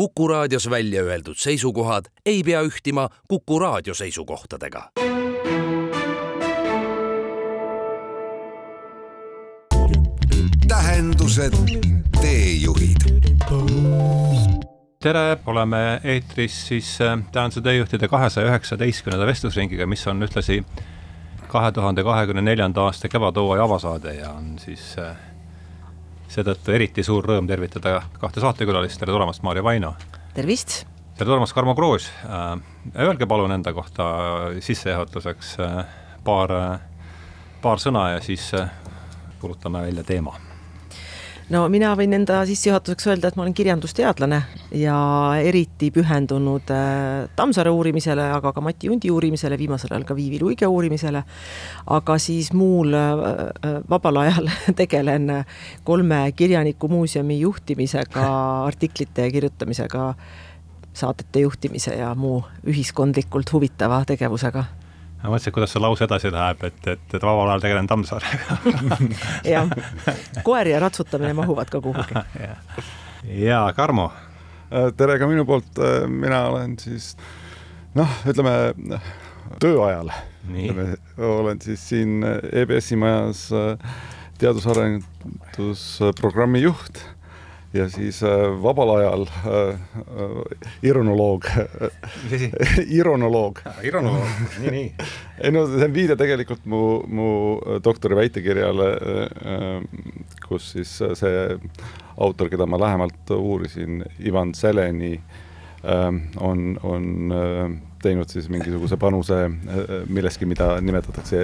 Kuku raadios välja öeldud seisukohad ei pea ühtima Kuku raadio seisukohtadega. tähendused, teejuhid tere, oleme eetris siis äh, Tähenduse teejuhtide kahesaja üheksateistkümnenda vestlusringiga, mis on ühtlasi kahe tuhande kahekümne neljanda aasta kevadhooaja avasaade ja on siis äh, seetõttu eriti suur rõõm tervitada kahte saatekülalist, tere tulemast, Maarja Vaino! tervist! tere tulemast, Karmo Kroos äh,! Öelge palun enda kohta sissejuhatuseks äh, paar, paar sõna ja siis äh, kuulutame välja teema no mina võin enda sissejuhatuseks öelda, et ma olen kirjandusteadlane ja eriti pühendunud äh, Tammsaare uurimisele, aga ka Mati Undi uurimisele, viimasel ajal ka Viivi Luige uurimisele. aga siis muul äh, äh, vabal ajal tegelen kolme kirjanikumuuseumi juhtimisega, artiklite kirjutamisega, saadete juhtimise ja muu ühiskondlikult huvitava tegevusega ma mõtlesin, kuidas see lause edasi läheb, et, et, et vabal ajal tegelen Tammsaarega. Jah, koer ja ratsutamine mahuvad ka kuhugi. Ja, ja Karmo. Äh, tere ka minu poolt, äh, mina olen siis noh, ütleme tööajal. olen siis siin EBS-i majas äh, teadus-arendusprogrammi juht ja siis äh, vabal ajal äh, äh, ironoloog. Ironoloog. Ironoloog, nii, nii. ei no see on viide tegelikult mu, mu doktori väitekirjale kus siis see autor, keda ma lähemalt uurisin, Ivan Seleni on, on teinud siis mingisuguse panuse milleski, mida nimetatakse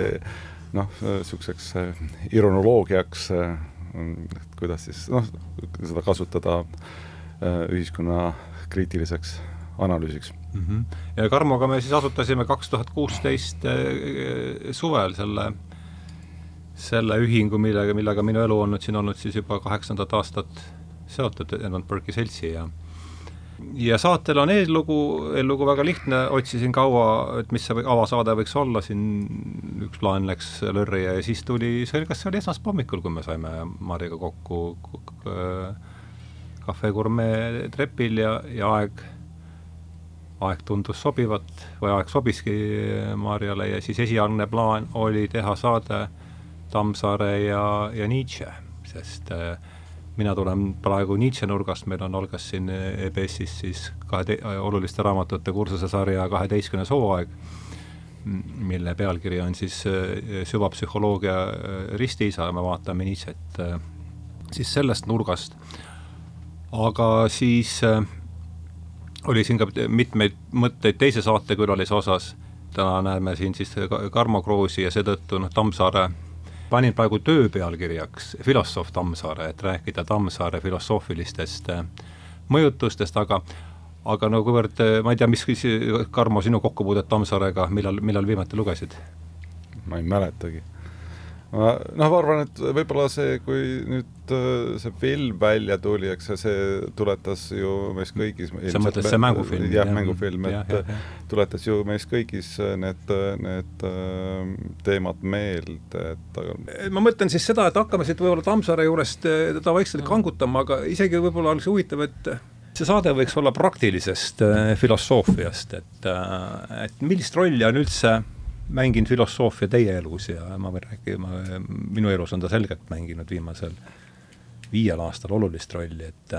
noh, niisuguseks ironoloogiaks äh, kuidas siis noh, seda kasutada äh, ühiskonna kriitiliseks analüüsiks mm. -hmm. ja Karmoga me siis asutasime kaks tuhat kuusteist äh, suvel selle, selle ühingu, millega, millega minu elu on nüüd siin olnud siis juba kaheksandat aastat seotud Edmund Burke'i seltsi ja ja saatel on eellugu, eellugu väga lihtne, otsisin kaua, et mis see avasaade võiks olla, siin üks plaan läks lörri ja siis tuli, see oli, kas see oli esmaspäeva hommikul, kui me saime Mariga kokku Cafe Gourmet trepil ja, ja aeg, aeg tundus sobivat või aeg sobiski Marjale ja siis esialgne plaan oli teha saade Tammsaare ja, ja Nietzsche, sest äh, mina tulen praegu Nietzsche nurgast, meil on algas siin EBS-is siis kahe oluliste raamatute kursuse sarja kaheteistkümnes hooaeg, mille pealkiri on siis äh, süvapsühholoogia äh, ristiisa, me vaatame Nietzsche't äh, siis sellest nurgast. aga siis oli siin ka mitmeid mõtteid teise saatekülalise osas, täna näeme siin siis Karmo Kroosi ja seetõttu noh, Tammsaare panin praegu töö pealkirjaks filosoof Tammsaare, et rääkida Tammsaare filosoofilistest äh, mõjutustest, aga aga no kuivõrd, äh, ma ei tea, mis, Karmo, sinu kokkupuudet Tammsaarega, millal, millal viimati lugesid? ma ei mäletagi noh, ma arvan, et võib-olla see, kui nüüd äh, see film välja tuli, eks see tuletas ju meis kõigis sa mõtled see mängufilm? jah, mängufilm, et ja, ja, ja. tuletas ju meis kõigis need, need äh, teemad meelde, et aga ma mõtlen siis seda, et hakkame siit võib-olla Tammsaare juurest äh, teda vaikselt kangutama, aga isegi võib-olla oleks huvitav, et see saade võiks olla praktilisest filosoofiast, et, et millist rolli on üldse mänginud filosoofia teie elus ja ma võin rääkida, minu elus on ta selgelt mänginud viimasel viiel aastal olulist rolli, et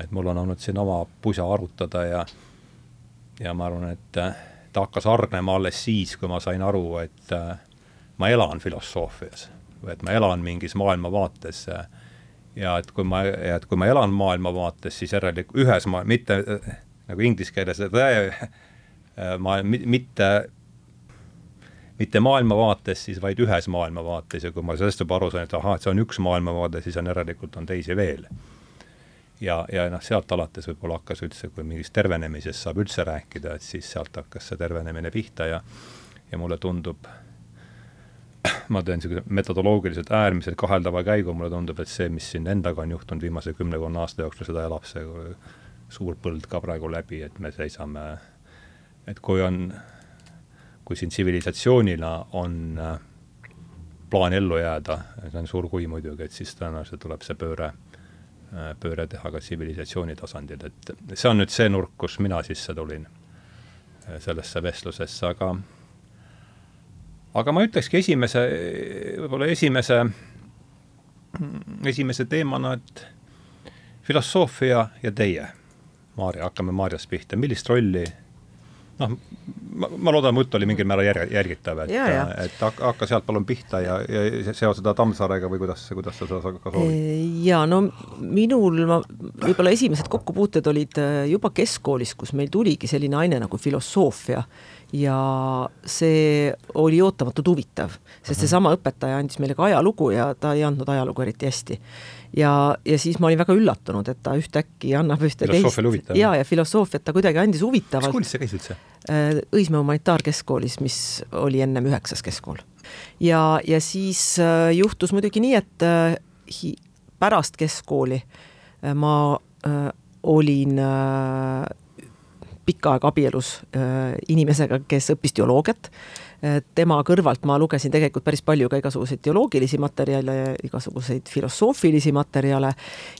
et mul on olnud siin oma pusa arutada ja ja ma arvan, et ta hakkas hargnema alles siis, kui ma sain aru, et ma elan filosoofias või et ma elan mingis maailmavaates ja et kui ma, et kui ma elan maailmavaates, siis järelikult ühes maa-, mitte nagu inglise keeles, ma mitte mitte maailmavaates siis, vaid ühes maailmavaates ja kui ma sellest juba aru sain, et ahah, et see on üks maailmavaade, siis on järelikult on teisi veel. ja, ja noh, sealt alates võib-olla hakkas üldse, kui mingist tervenemisest saab üldse rääkida, et siis sealt hakkas see tervenemine pihta ja ja mulle tundub, ma teen niisuguse metodoloogiliselt äärmiselt kaheldava käigu, mulle tundub, et see, mis siin endaga on juhtunud viimase kümnekonna aasta jooksul, seda elab see suur põld ka praegu läbi, et me seisame, et kui on kui siin tsivilisatsioonina on äh, plaan ellu jääda, see on suur kui muidugi, et siis tõenäoliselt tuleb see pööre äh, pööre teha ka tsivilisatsiooni tasandil, et see on nüüd see nurk, kus mina sisse tulin äh, sellesse vestlusesse, aga aga ma ütlekski esimese, võib-olla esimese, esimese teemana, et filosoofia ja teie, Maarja, hakkame Maarjast pihta, millist rolli noh, ma, ma loodan, mu jutt oli mingil määral järg, järgitav, et, et hakka, sealt palun pihta ja, ja seo seda Tammsaarega või kuidas, kuidas sa seda ka soovid? jaa, no minul ma, võib-olla esimesed kokkupuuted olid äh, juba keskkoolis, kus meil tuligi selline aine nagu filosoofia ja see oli ootamatult huvitav, sest mhm. seesama õpetaja andis meile ka ajalugu ja ta ei andnud ajalugu eriti hästi. ja, ja siis ma olin väga üllatunud, et ta ühtäkki annab ühte teist ja, ja filosoofiat ta kuidagi andis huvitavalt. mis koolis sa käisid üldse? Äh, Õismäe humanitaarkeskkoolis, mis oli ennem üheksas keskkool. ja, ja siis äh, juhtus muidugi nii, et äh, hi, pärast keskkooli ma olin pikka aega abielus äh, inimesega, kes õppis teoloogiat. Tema kõrvalt ma lugesin tegelikult päris palju ka igasuguseid teoloogilisi materjale, igasuguseid filosoofilisi materjale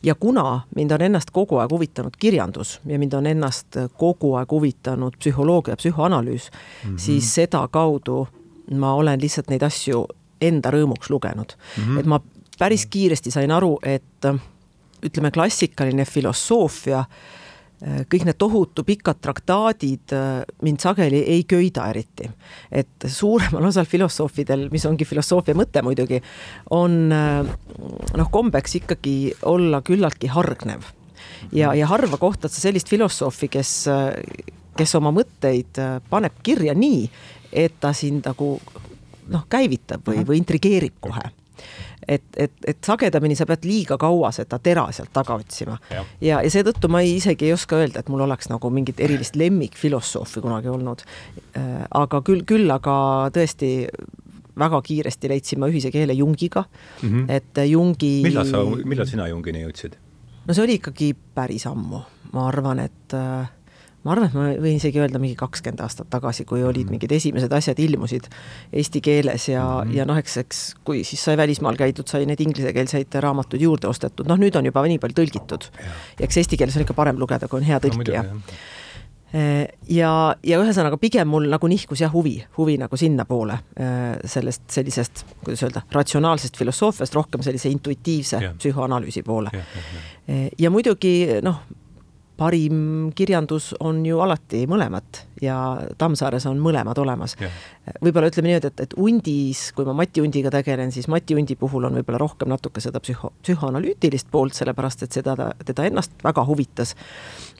ja kuna mind on ennast kogu aeg huvitanud kirjandus ja mind on ennast kogu aeg huvitanud psühholoogia, psühhoanalüüs mm, -hmm. siis sedakaudu ma olen lihtsalt neid asju enda rõõmuks lugenud mm. -hmm. et ma päris kiiresti sain aru, et ütleme, klassikaline filosoofia Äh, kõik need tohutu pikad traktaadid äh, mind sageli ei köida eriti. et suuremal osal filosoofidel, mis ongi filosoofia mõte muidugi, on äh, noh, kombeks ikkagi olla küllaltki hargnev. ja, ja harva kohtad sa sellist filosoofi, kes, kes oma mõtteid paneb kirja nii, et ta sind nagu noh, käivitab või, või intrigeerib kohe et, et, et sagedamini sa pead liiga kaua seda tera sealt taga otsima. ja, ja, ja seetõttu ma ei, isegi ei oska öelda, et mul oleks nagu mingit erilist lemmikfilosoofi kunagi olnud. Äh, aga küll, küll aga tõesti väga kiiresti leidsime ühise keele Jungiga mm, -hmm. et Jungi. millal sa, millal sina Jungini jõudsid? no see oli ikkagi päris ammu, ma arvan, et äh, ma arvan, et ma võin isegi öelda mingi kakskümmend aastat tagasi, kui olid mm. mingid esimesed asjad ilmusid eesti keeles ja mm, -hmm. ja noh, eks, eks kui siis sai välismaal käidud, sai neid inglisekeelseid raamatuid juurde ostetud, noh nüüd on juba nii palju tõlgitud. ja eks eesti keeles on ikka parem lugeda, kui on hea tõlkija no, äh, ja, ja ühesõnaga pigem mul nagu nihkus jah huvi, huvi nagu sinnapoole äh, sellest sellisest, kuidas öelda, ratsionaalsest filosoofiast rohkem sellise intuitiivse ja. psühhoanalüüsi poole. Ja. ja muidugi noh, parim kirjandus on ju alati mõlemat ja Tammsaares on mõlemad olemas. võib-olla ütleme niimoodi, et, et Undis, kui ma Mati Undiga tegelen, siis Mati Undi puhul on võib-olla rohkem natuke seda psühho, psühhoanalüütilist poolt, sellepärast et seda, teda ennast väga huvitas.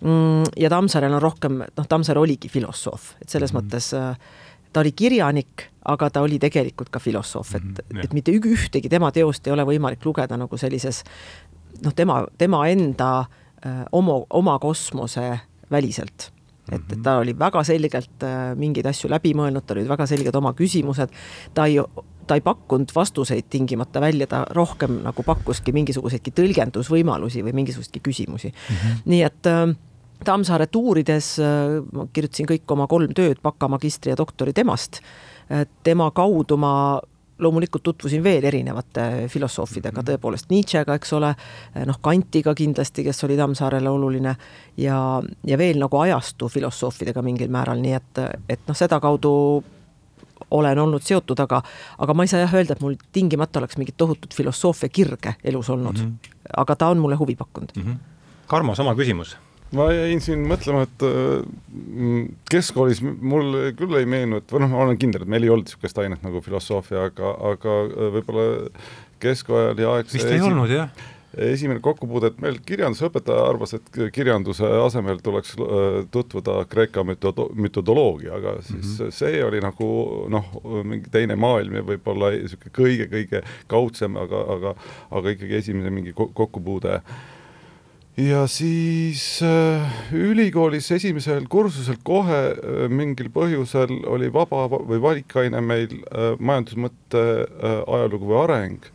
Mm, ja Tammsaarel on rohkem, noh, Tammsaar oligi filosoof, et selles mm -hmm. mõttes äh, ta oli kirjanik, aga ta oli tegelikult ka filosoof, et mm, -hmm, et mitte ühtegi tema teost ei ole võimalik lugeda nagu sellises noh, tema, tema enda Äh, oma, oma kosmose väliselt. et, et mhm. ta oli väga selgelt äh, mingeid asju läbi mõelnud, tal olid väga selged oma küsimused, ta ei, ta ei pakkunud vastuseid tingimata välja, ta rohkem nagu pakkuski mingisuguseidki tõlgendusvõimalusi või mingisuguseidki küsimusi mm. -hmm. nii et äh, Tammsaaret uurides ma kirjutasin kõik oma kolm tööd, baka, magistri ja doktori temast. tema kaudu ma loomulikult tutvusin veel erinevate filosoofidega, mhm. tõepoolest Nietzschega, eks ole, noh, Kantiga kindlasti, kes oli Tammsaarele oluline ja, ja veel nagu ajastu filosoofidega mingil määral, nii et, et noh, sedakaudu olen olnud seotud, aga, aga ma ei saa jah öelda, et mul tingimata oleks mingit tohutut filosoofia kirge elus olnud mm. -hmm. aga ta on mulle huvi pakkunud mm. -hmm. Karmo, sama küsimus ma jäin siin mõtlema, et äh, keskkoolis mul küll ei meenu, et või noh, ma olen kindel, et meil ei olnud niisugust ainet nagu filosoofia, aga, aga äh, võib-olla keskajal ja aegse vist ei olnud, jah? esimene kokkupuude, et meil kirjandusõpetaja arvas, et kirjanduse asemel tuleks äh, tutvuda Kreeka müto-, mütodoloogiaga, siis mm -hmm. see oli nagu noh, mingi teine maailm ja võib-olla niisugune kõige-kõige kaudsem, aga, aga aga ikkagi esimene mingi kokkupuude ja siis äh, ülikoolis esimesel kursusel kohe äh, mingil põhjusel oli vaba või valikaine meil äh, majandusmõtte äh, ajalugu või areng,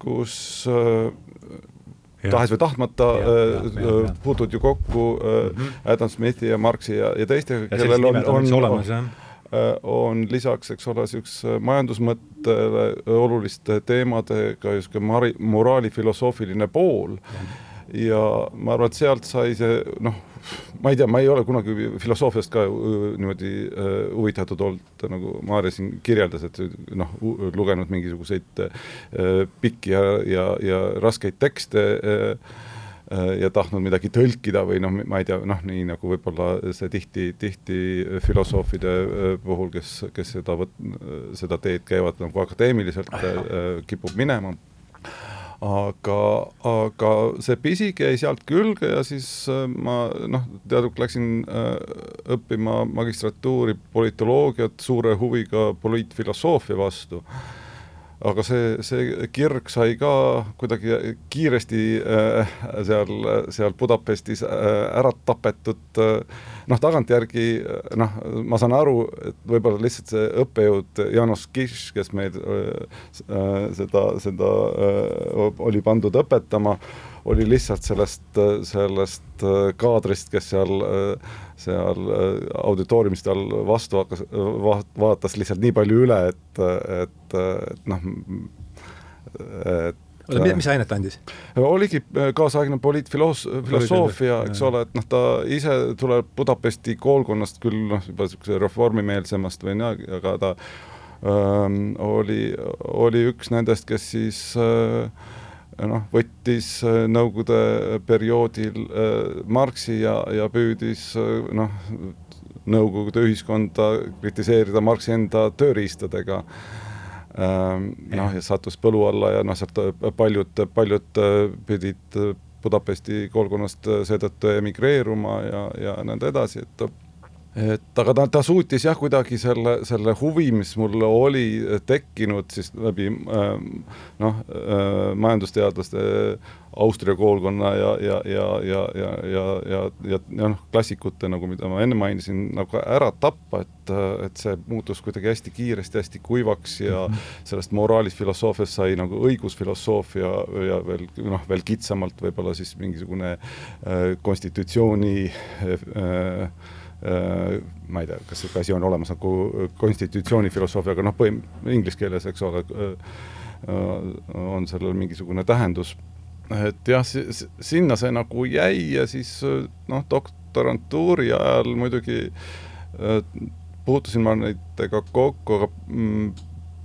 kus äh, ja. tahes või tahtmata äh, puutud ju kokku äh, mm -hmm. Adam Smithi ja Marxi ja, ja teistega, kellel on, on, olemas, on, äh, on lisaks, eks ole, niisuguse majandusmõttele oluliste teemadega niisugune moraali filosoofiline pool mm. -hmm ja ma arvan, et sealt sai see noh, ma ei tea, ma ei ole kunagi filosoofiast ka niimoodi huvitatud olnud, nagu Maarja siin kirjeldas, et noh, lugenud mingisuguseid pikki ja, ja, ja raskeid tekste ja tahtnud midagi tõlkida või noh, ma ei tea, noh, nii nagu võib-olla see tihti, tihti filosoofide puhul, kes, kes seda, seda teed käivad nagu akadeemiliselt, kipub minema aga, aga see pisik jäi sealt külge ja siis äh, ma noh, teaduk läksin äh, õppima magistratuuri politoloogiat suure huviga poliitfilosoofia vastu aga see, see kirg sai ka kuidagi kiiresti äh, seal, seal Budapestis äh, ära tapetud äh,. noh, tagantjärgi noh, ma saan aru, et võib-olla lihtsalt see õppejõud Janos Kiš, kes meil äh, äh, seda, seda äh, oli pandud õpetama äh,, oli lihtsalt sellest, sellest äh, kaadrist, kes seal, äh, seal äh, auditooriumist all vastu hakkas, vaatas lihtsalt nii palju üle, et, et, et noh, et oota, mis ainet ta andis? oligi kaasaegne poliitfiloos-, filosoofia, eks ole, et noh, ta ise tuleb Budapesti koolkonnast küll noh, juba niisuguse reformimeelsemast või nii, aga ta öö, ähm, oli, oli üks nendest, kes siis öö, noh, võttis äh, Nõukogude perioodil äh, Marxi ja, ja püüdis äh, noh, Nõukogude ühiskonda kritiseerida Marxi enda tööriistadega. Ähm, noh, ja sattus põlu alla ja noh, sealt paljud, paljud pidid Budapesti koolkonnast seetõttu emigreeruma ja, ja nõnda edasi, et et aga ta, ta suutis jah, kuidagi selle, selle huvi, mis mul oli tekkinud siis läbi äh, noh äh,, majandusteadlaste Austria koolkonna ja, ja, ja, ja, ja, ja, ja, ja, ja noh, klassikute nagu, mida ma enne mainisin, nagu ära tappa, et, et see muutus kuidagi hästi kiiresti, hästi kuivaks ja -hmm. sellest moraalist filosoofiast sai nagu õigusfilosoofia ja veel noh, veel kitsamalt võib-olla siis mingisugune äh, konstitutsiooni Äh, ma ei tea, kas niisugune asi on olemas nagu konstitutsioonifilosoofia, aga noh, põhim-, inglise keeles, eks ole, äh, on sellel mingisugune tähendus. et jah, sinna see nagu jäi ja siis noh, doktorantuuri ajal muidugi äh, puutusin ma nendega kokku, aga mm,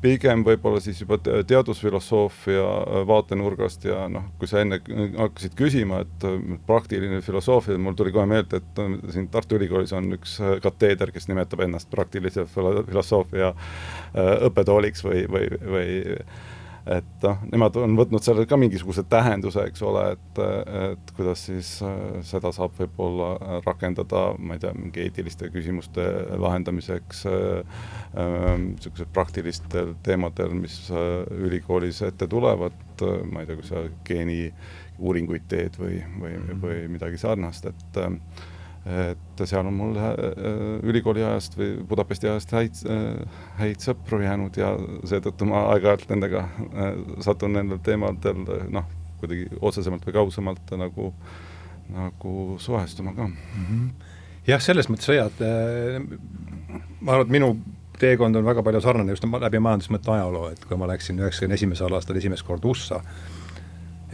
pigem võib-olla siis juba teadusfilosoofia äh, vaatenurgast ja noh, kui sa enne hakkasid küsima, et äh, praktiline filosoofia, mul tuli kohe meelde, et äh, siin Tartu Ülikoolis on üks kateeder, kes nimetab ennast praktilise filosoofia õppetooliks või, või, või et noh, nemad on võtnud sellele ka mingisuguse tähenduse, eks ole, et, et kuidas siis äh, seda saab võib-olla rakendada, ma ei tea, mingi eetiliste küsimuste lahendamiseks niisugusel äh, praktilistel teemadel, mis äh, ülikoolis ette tulevad, ma ei tea, kui sa geeniuuringuid teed või, või, või midagi sarnast, et äh, et seal on mul äh, ülikooli ajast või Budapesti ajast häid, äh, häid sõpru jäänud ja seetõttu ma aeg-ajalt nendega äh, satun nendel teemadel noh, kuidagi otsesemalt või kaugemalt nagu, nagu suhestuma ka mm. -hmm. jah, selles mõttes hoiad, ma arvan, et minu teekond on väga palju sarnane just läbi majandusmõtte ajaloo, et kui ma läksin üheksakümne esimesel aastal esimest korda USA,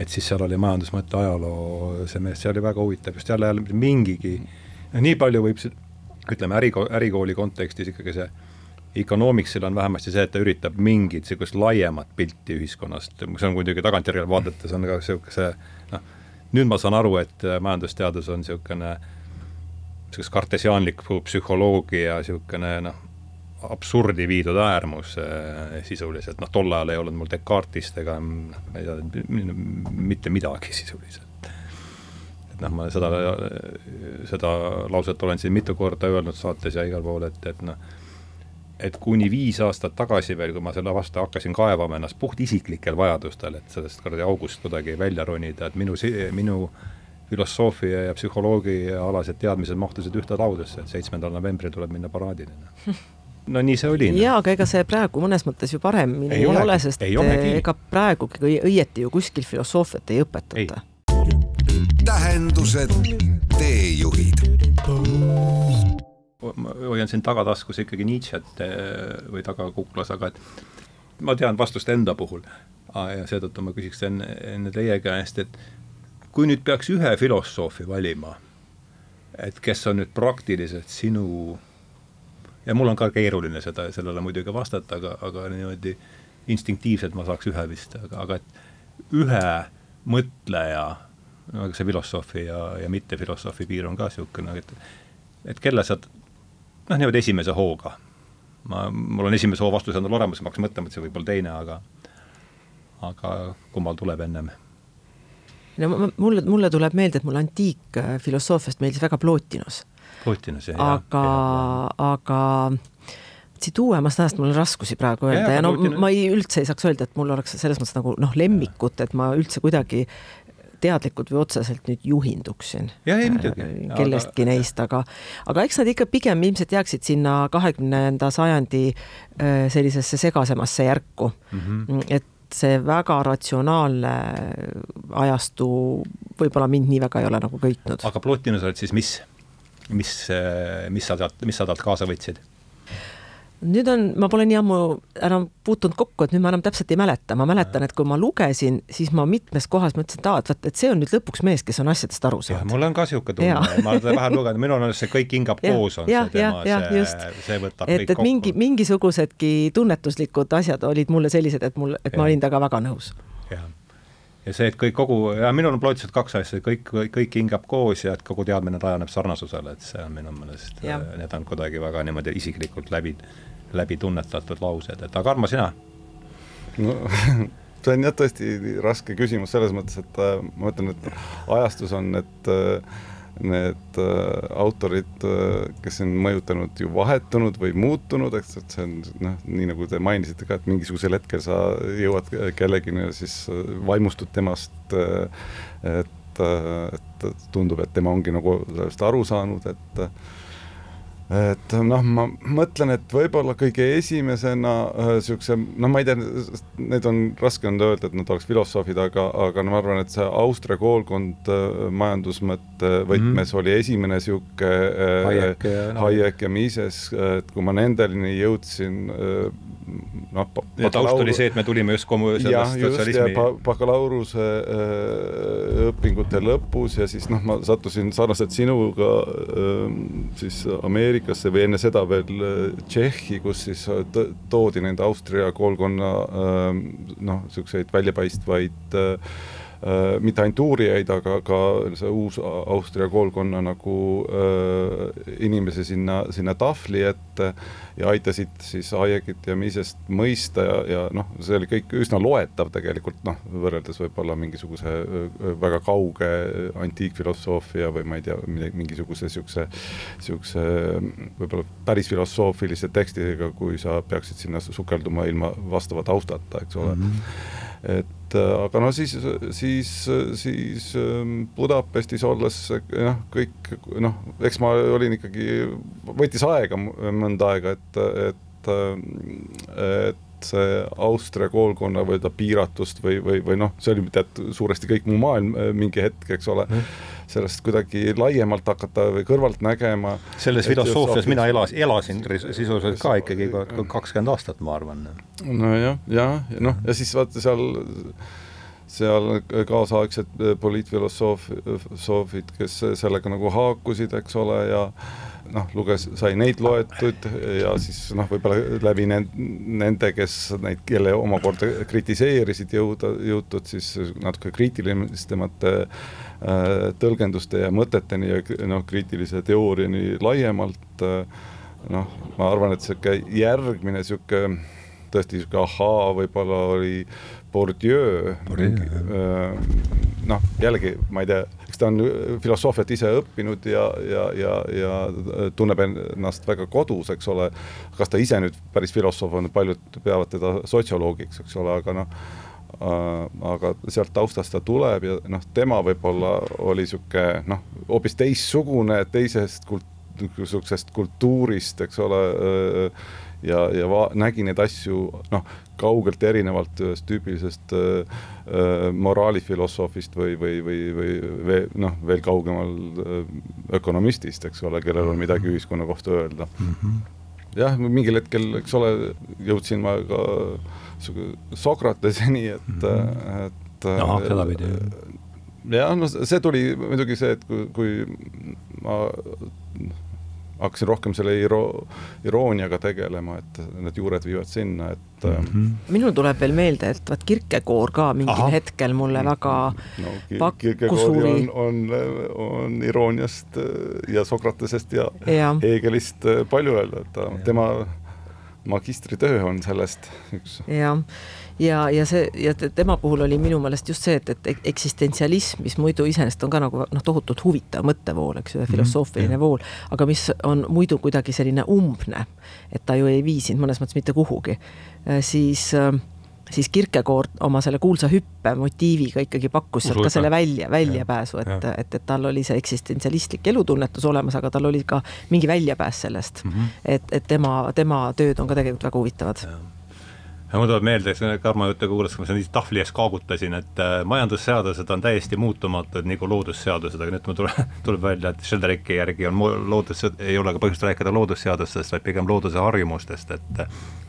et siis seal oli majandusmõtte ajaloo semester, see oli väga huvitav, just jälle, mingigi mm -hmm nii palju võib ütleme, äri, ärikooli kontekstis ikkagi see Economicsil on vähemasti see, et ta üritab mingit niisugust laiemat pilti ühiskonnast, see on muidugi tagantjärele vaadates on ka niisuguse noh, nüüd ma saan aru, et majandusteadus on niisugune niisugune kartesiaanlik psühholoogia niisugune noh, absurdi viidud äärmus eh, sisuliselt, noh tol ajal ei olnud mul Descartes'ist ega noh, ma ei tea, mitte midagi sisuliselt et noh, ma seda, seda lauset olen siin mitu korda öelnud saates ja igal pool, et, et noh, et kuni viis aastat tagasi veel, kui ma selle vastu hakkasin kaevama ennast puhtisiklikel vajadustel, et sellest kuradi august kuidagi välja ronida, et minu, minu filosoofia ja psühholoogia alased teadmised mahtusid ühte laudesse, et seitsmendal novembril tuleb minna paraadile no nii see oli. jaa, aga ega see praegu mõnes mõttes ju paremini ei, ei ole, ole, sest ei ega praegugi õieti ju kuskil filosoofiat ei õpetata tähendused, teejuhid. ma hoian siin tagataskus ikkagi Nietzsche't eh, või tagakuklas, aga et ma tean vastust enda puhul ja seetõttu ma küsiks enne, enne teie käest, et kui nüüd peaks ühe filosoofi valima, et kes on nüüd praktiliselt sinu ja mul on ka keeruline seda, sellele muidugi vastata, aga, aga niimoodi instinktiivselt ma saaks ühe vist, aga, aga et ühe mõtleja, no see filosoofi ja, ja mittefilosoofi piir on ka niisugune, et et kelle sa noh, niimoodi esimese hooga, ma, mul on esimese hoo vastus endal olemas, ma hakkasin mõtlema, et see võib olla teine, aga aga kummal tuleb ennem? no mulle, mulle tuleb meelde, et mulle antiikfilosoofiast meeldis väga Plotinos Putinas, jah. aga, aga siit uuemast ajast mul on raskusi praegu öelda ja, ja no Putin... ma ei, üldse ei saaks öelda, et mul oleks selles mõttes nagu noh, lemmikut, et ma üldse kuidagi teadlikult või otseselt nüüd juhinduksin ja, ei, muidugi. Äh, kellestki aga... neist, aga, aga eks nad ikka pigem ilmselt jääksid sinna kahekümnenda sajandi äh, sellisesse segasemasse järku mm. -hmm. et see väga ratsionaalne ajastu võib-olla mind nii väga ei ole nagu köitnud. aga Plotinus oled siis mis? mis, mis sa sealt, mis sa talt kaasa võtsid? Nüüd on, ma pole nii ammu enam puutunud kokku, et nüüd ma enam täpselt ei mäleta, ma mäletan, et kui ma lugesin, siis ma mitmes kohas mõtlesin, et aa, et vaat, et see on nüüd lõpuks mees, kes on asjadest aru saanud. mul on ka niisugune tunne, ma olen vähe lugenud, minul on see Kõik hingab ja, koos on ja, see tema, see, see võtab et, kõik et kokku. mingi, mingisugusedki tunnetuslikud asjad olid mulle sellised, et mul, et ja. ma olin temaga väga nõus. jah ja see, et kõik kogu, ja minul on plootiselt kaks asja, kõik, kõik hingab koos ja et kogu teadmine rajaneb sarnasusele, et see on minu meelest, need on kuidagi väga niimoodi isiklikult läbi, läbi tunnetatud laused, et aga Armo, sina? no see on jah tõesti raske küsimus selles mõttes, et äh, ma ütlen, et ajastus on, et äh, need äh, autorid äh,, kes on mõjutanud ju vahetunud või muutunud, eks, et see on noh, nii nagu te mainisite ka, et mingisugusel hetkel sa jõuad kellegini ja siis äh, vaimustud temast äh,, et, äh, et tundub, et tema ongi nagu sellest aru saanud, et äh, et noh, ma mõtlen, et võib-olla kõige esimesena niisuguse äh,, noh, ma ei tea, need on, raske on öelda, et nad oleks filosoofid, aga, aga no ma arvan, et see Austria koolkond äh, majandusmõtte võtmes mm -hmm. oli esimene niisugune äh, Hayek ja, no. Hayek ja Mises, et kui ma nendeni jõudsin äh,, noh, taust oli see, et me tulime just kommu-, sellest sotsialismi ja bakalaureuse äh, õpingute lõpus ja siis noh, ma sattusin sarnaselt sinuga äh, siis Ameerikasse või enne seda veel äh, Tšehhi, kus siis äh, toodi nende Austria koolkonna äh, noh, niisuguseid väljapaistvaid äh, äh, mitte ainult uurijaid, aga ka see uus Austria koolkonna nagu äh, inimesi sinna, sinna tahvli ette ja aitasid siis Hayekit ja Misest mõista ja, ja noh, see oli kõik üsna loetav tegelikult noh, võrreldes võib-olla mingisuguse äh, väga kauge antiikfilosoofia või ma ei tea, mingisuguse niisuguse, niisuguse võib-olla päris filosoofilise tekstidega, kui sa peaksid sinna sukelduma ilma vastava taustata, eks ole mm. -hmm et äh, aga no siis, siis, siis ähm, Budapestis olles noh, kõik noh, eks ma olin ikkagi, võttis aega mõnda aega, et, et, et see Austria koolkonna või ta piiratust või, või, või noh, see oli tead suuresti kõik mu maailm äh, mingi hetk, eks ole. Mm sellest kuidagi laiemalt hakata või kõrvalt nägema. selles filosoofias mina elas, elasin sisuliselt ka ikkagi kakskümmend aastat, ma arvan. nojah, ja, ja noh, ja siis vaata seal seal kaasaegsed poliitfilosoofid, kes sellega nagu haakusid, eks ole, ja noh, luges, sai neid loetud ja siis noh, võib-olla läbi nende, kes neid, kelle omakorda kritiseerisid, jõuda, jõutud siis natuke kriitilisemate Äh, tõlgenduste ja mõteteni ja noh, kriitilise teooriani laiemalt, äh, noh, ma arvan, et niisugune järgmine niisugune tõesti niisugune ahaa võib-olla oli Bourdieu, äh, noh, jällegi ma ei tea, eks ta on filosoofiat ise õppinud ja, ja, ja, ja tunneb ennast väga kodus, eks ole, kas ta ise nüüd päris filosoof on, paljud peavad teda sotsioloogiks, eks ole, aga noh, Äh, aga sealt taustast ta tuleb ja noh, tema võib-olla oli niisugune noh, hoopis teistsugune, teisest kult-, niisugusest kultuurist, eks ole, äh, ja, ja nägi neid asju noh, kaugelt erinevalt ühest tüüpilisest äh, äh, moraalifilosoofist või, või, või, või veel noh, veel kaugemal äh, ökonomistist, eks ole, kellel on midagi ühiskonna kohta öelda mm. -hmm. jah, mingil hetkel, eks ole, jõudsin ma ka äh, Sokrateseni, et mm, -hmm. et ahah, sedapidi. jah, no see tuli muidugi see, et kui, kui ma hakkasin rohkem selle iro-, irooniaga tegelema, et need juured viivad sinna, et mm. -hmm. minul tuleb veel meelde, et vaat Kirkekoor ka mingil Aha. hetkel mulle mm. väga no, pakkus huvi. on, on, on irooniast äh, ja Sokratesest ja, ja. Heegelist äh, palju öelda, et ta, tema magistritöö on sellest üks. jah ja, ja see ja tema puhul oli minu meelest just see, et, et eksistentsialism, mis muidu iseenesest on ka nagu noh, tohutult huvitav mõttevool, eks ju, ja mhm, filosoofiline mm -hmm. vool, aga mis on muidu kuidagi selline umbne, et ta ju ei vii sind mõnes mõttes mitte kuhugi, äh, siis äh, siis Kirkekoord oma selle kuulsa hüppe motiiviga ikkagi pakkus sealt ka selle välja, väljapääsu, et, et, et tal oli see eksistentsialistlik elutunnetus olemas, aga tal oli ka mingi väljapääs sellest. Mm. -hmm. et, et tema, tema tööd on ka tegelikult väga huvitavad. Ja mul tuleb meelde, Karmo juttu kuulates, kui ma siin tahvli ees kaagutasin, et äh, majandusseadused on täiesti muutumatud nagu loodusseadused, aga nüüd mul tuleb, tuleb välja, et Shelderiki järgi on loodus, ei ole ka põhjust rääkida loodusseadustest, vaid pigem looduse harjumustest, et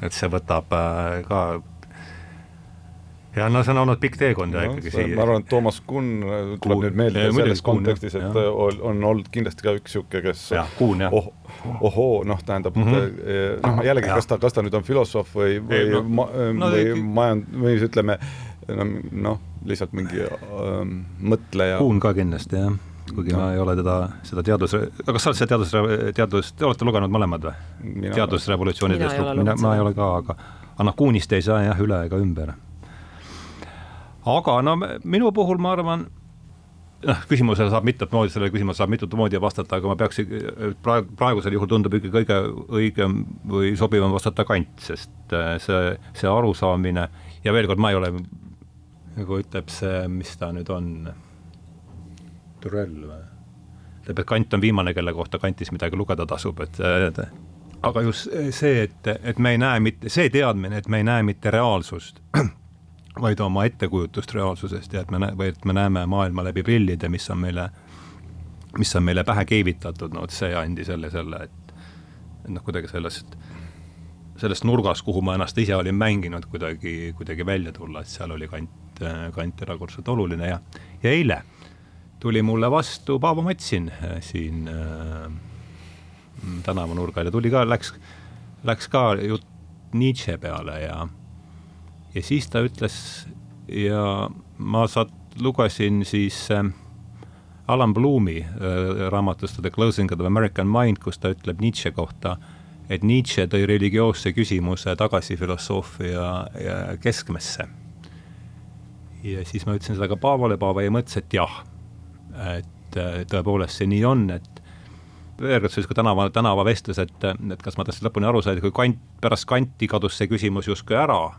et see võtab äh, ka ja no see on olnud pikk teekond ja no, ikkagi siia. ma arvan, et Toomas Kunn äh, tuleb nüüd meelde ja, selles Kuhn, kontekstis, et ja. on olnud kindlasti ka üks niisugune, kes ja, Kuhn, jah. oh, ohoo, noh, tähendab mm -hmm. noh, jällegi, kas ta, kas ta nüüd on filosoof või, või no, ma, no, või majand-, või ütleme noh, lihtsalt mingi ähm, mõtleja. Kuhn ka kindlasti, jah kuigi no. ma ei ole teda, seda teadus, aga sa oled seda teadus, teadus, te olete lugenud mõlemad või? teadusrevolutsioonidest, mina, ma ei ole ka, aga aga noh, Kuunist ei saa jah üle ega ümber aga no minu puhul ma arvan, noh, küsimusele saab mitut moodi, sellele küsimusele saab mitut moodi vastata, aga ma peaks praegu, praegusel juhul tundub ikka kõige õigem või sobivam vastata Kant, sest äh, see, see arusaamine ja veel kord, ma ei ole, nagu ütleb see, mis ta nüüd on, Turell või? ütleb, et Kant on viimane, kelle kohta Kantis midagi lugeda tasub, et aga just see, et, et me ei näe mitte, see teadmine, et me ei näe mitte reaalsust vaid oma ettekujutust reaalsusest ja et me, või et me näeme maailma läbi prillide, mis on meile, mis on meile pähe keevitatud, no vot see andis jälle selle, et, et noh, kuidagi sellest, sellest nurgast, kuhu ma ennast ise olin mänginud, kuidagi, kuidagi välja tulla, et seal oli kant, kant erakordselt oluline ja, ja eile tuli mulle vastu Paavo Matsin äh, siin äh, tänavanurgal ja tuli ka, läks, läks ka jutt Nietzsche peale ja ja siis ta ütles ja ma saad, lugesin siis äh, Alan Bloomi äh, raamatust The Closing of the American Mind, kus ta ütleb Nietzsche kohta, et Nietzsche tõi religioosse küsimuse tagasi filosoofia keskmesse. ja siis ma ütlesin seda ka Paavole, Paavo jäi mõttes, et jah, et äh, tõepoolest see nii on, et veel kord selline tänava, tänavavestlus, et, et kas ma tahtsin lõpuni aru saada, kui Kant, pärast Kanti kadus see küsimus justkui ära